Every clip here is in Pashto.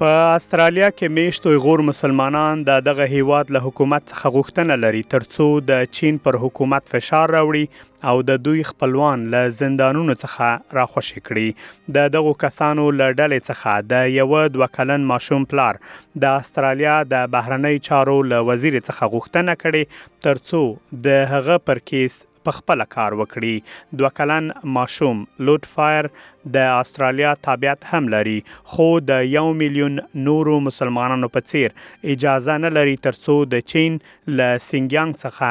په استرالیا کې میشت اویغور مسلمانان د دغه هیواد له حکومت څخه غوښتنه لري ترڅو د چین پر حکومت فشار راوړي او د دوی خپلوان له زندانونو څخه راخوشې کړي د دغو کسانو له ډلې څخه د یو دوه کلن ماشوم پلار د استرالیا د بهرنۍ چارو له وزیر څخه غوښتنه کړې ترڅو د هغه پر کیس په خپل کار وکړي دوه کلن ماشوم لوټ فایر د استرالیا تابعیت هم لري خو د یو میلیون نورو مسلمانانو په څیر اجازه نه لري ترڅو د چین له سینګیانګ څخه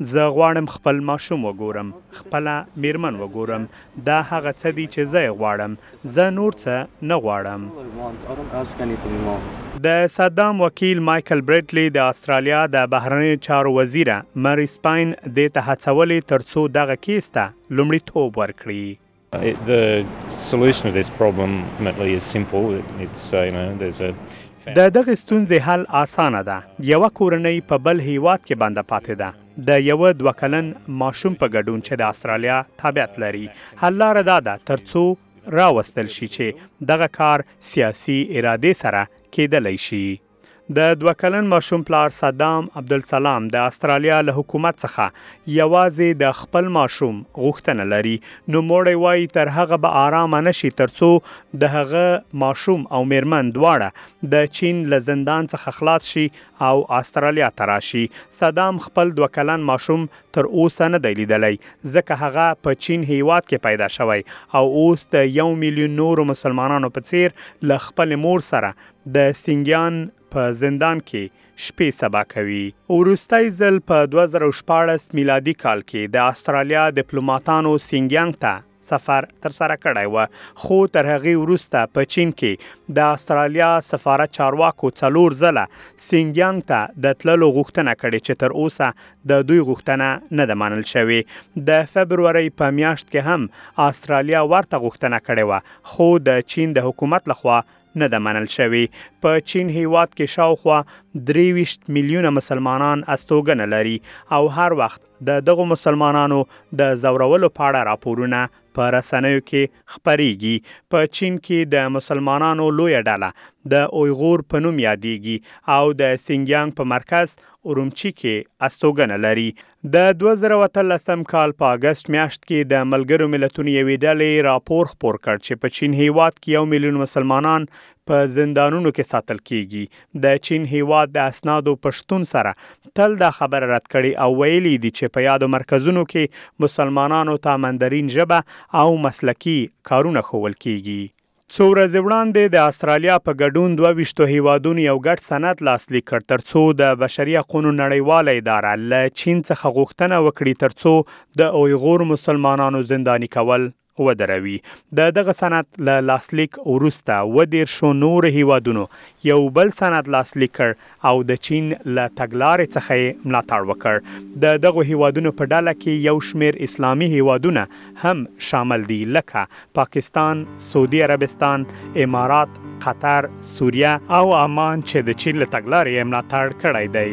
زه غواړم خپل ماشوم وګورم خپله میرمن وګورم دا هغه څه دي چې زه یې غواړم زه نور څه نه غواړم. د صدام وکیل مایکل بریډلي د استرالیا د بهرنیو چارو وزیره مری سپاین دې ته هڅولې ترڅو دغه کیس ته لومړیتوب ورکړي. د دغې ستونزې حل اسانه ده. یوه کورنۍ په بل هیواد کې بنده پاتې ده. د یوه دوه کلن ماشوم په ګډون چې د استرالیا تابعیت لري. حل لاره دا ده تر څو راوستل شي چې دغه کار سیاسي ارادې سره کیدلی شي. د دوه کلن ماشوم پلار صدام عبدالسلام د استرالیا له حکومت څخه یوازې د خپل ماشوم غوښتنه لري نو موړی وایي تر هغه به آرام نه شي ترڅو د هغه ماشوم او میرمن دواړه د چین له زندان څخه خلاص شي او استرالیا ته راشي صدام خپل دوه کلن ماشوم تر اوسه نه دی لیدلی ځکه هغه په چین هیواد کې پیدا شوی او اوس د یو میلیون نورو مسلمانانو په څیر له خپل مور سره د سینګیان په زندان کې شپې سبا کوي. وروستی ځل په دوه زره او شپاړس میلادي کال کې د استرالیا دیپلوماتانو سینګیانګ ته سفر ترسره کړی و، خو تر هغې وروسته په چین کې د استرالیا سفارت چارواکو څلور ځله سینګیانګ ته د تللو غوښتنه کړې چې تر اوسه د دوی غوښتنه نه ده منل شوې. د فبرورۍ په میاشت کې هم استرالیا ورته غوښتنه کړې وه، خو د چین د حکومت لخوا نه ده منل شوې. په چین هیواد کې شاوخوا درې ویشت میلیونه مسلمانان استوګنه لري او هر وخت د دغو مسلمانانو د ځورولو په اړه راپورونه په رسنیو کې خپریږي. په چین کې د مسلمانانو لویه ډله د اویغور په نوم یادیږي او د سینګیانګ په مرکز ارومچي کې استوګنه لري. د دوه زره او اتلسم کال په اګست میاشت کې د ملګرو ملتونو یوې ډلې راپور خپور کړ چې په چین هیواد کې یو میلیون مسلمانان په زندانونو کې ساتل کیږي د چین هیواد د اسنادو پښتون سره تل دا خبره رد کړي او ویلي دي چې په یادو مرکزونو کې مسلمانانو ته مندرین ژبه او مسلکی کارونه ښوول کیږي څو ورځې وړاندې د استرالیا په ګډون دوه ویشتو هېوادونو یو ګډ سند لاسلیک کړ ترڅو د بشري حقونو نړیواله اداره له چین څخه غوښتنه وکړي ترڅو د اویغور مسلمانانو زنداني کول ودروي د دغه سند له لاسلیک وروسته اووه دېرشو نورو هېوادونو یو بل سند لاسلیک کړ او د چین له تګلارې څخه یې ملاتړ وکړ. د دغو هېوادونو په ډله کې یو شمېر اسلامي هېوادونه هم شامل دي لکه، پاکستان، سعودي عربستان، امارات، قطر، سوریه او عمان چې د چین له تګلارې یې ملاتړ کړی دی.